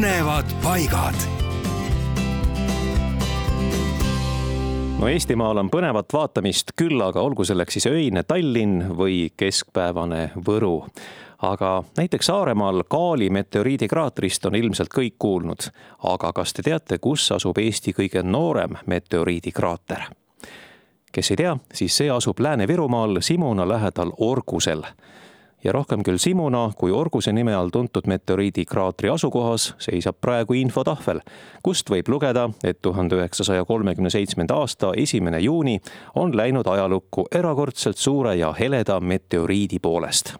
põnevad paigad. no Eestimaal on põnevat vaatamist küll, aga olgu selleks siis öine Tallinn või keskpäevane Võru aga näiteks Saaremaal Kaali meteoriidikraatrist on ilmselt kõik kuulnud. aga kas te teate, kus asub Eesti kõige noorem meteoriidikraater? kes ei tea, siis see asub Lääne-Virumaal Simuna lähedal Orgusel ja rohkem küll Simuna kui Orguse nime all tuntud meteoriidikraatri asukohas seisab praegu infotahvel, kust võib lugeda, et tuhande üheksasaja kolmekümne seitsmenda aasta esimene juuni on läinud ajalukku erakordselt suure ja heleda meteoriidi poolest.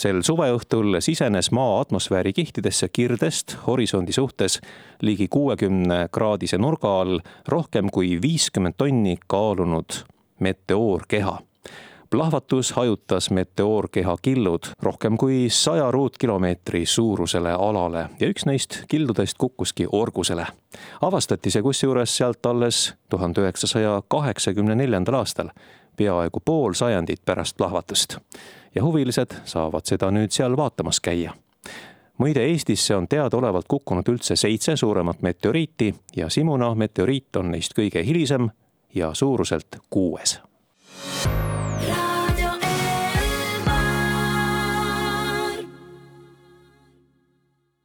Sel suveõhtul sisenes Maa atmosfääri kihtidesse kirdest horisondi suhtes ligi kuuekümne kraadise nurga all rohkem kui viiskümmend tonni kaalunud meteoorkeha plahvatus hajutas meteoorkeha killud rohkem kui saja ruutkilomeetri suurusele alale ja üks neist kildudest kukkuski Orgusele. avastati see kusjuures sealt alles tuhande üheksasaja kaheksakümne neljandal aastal, peaaegu pool sajandit pärast plahvatust. ja huvilised saavad seda nüüd seal vaatamas käia muide, Eestisse on teadaolevalt kukkunud üldse seitse suuremat meteoriiti ja Simuna meteoriit on neist kõige hilisem ja suuruselt kuues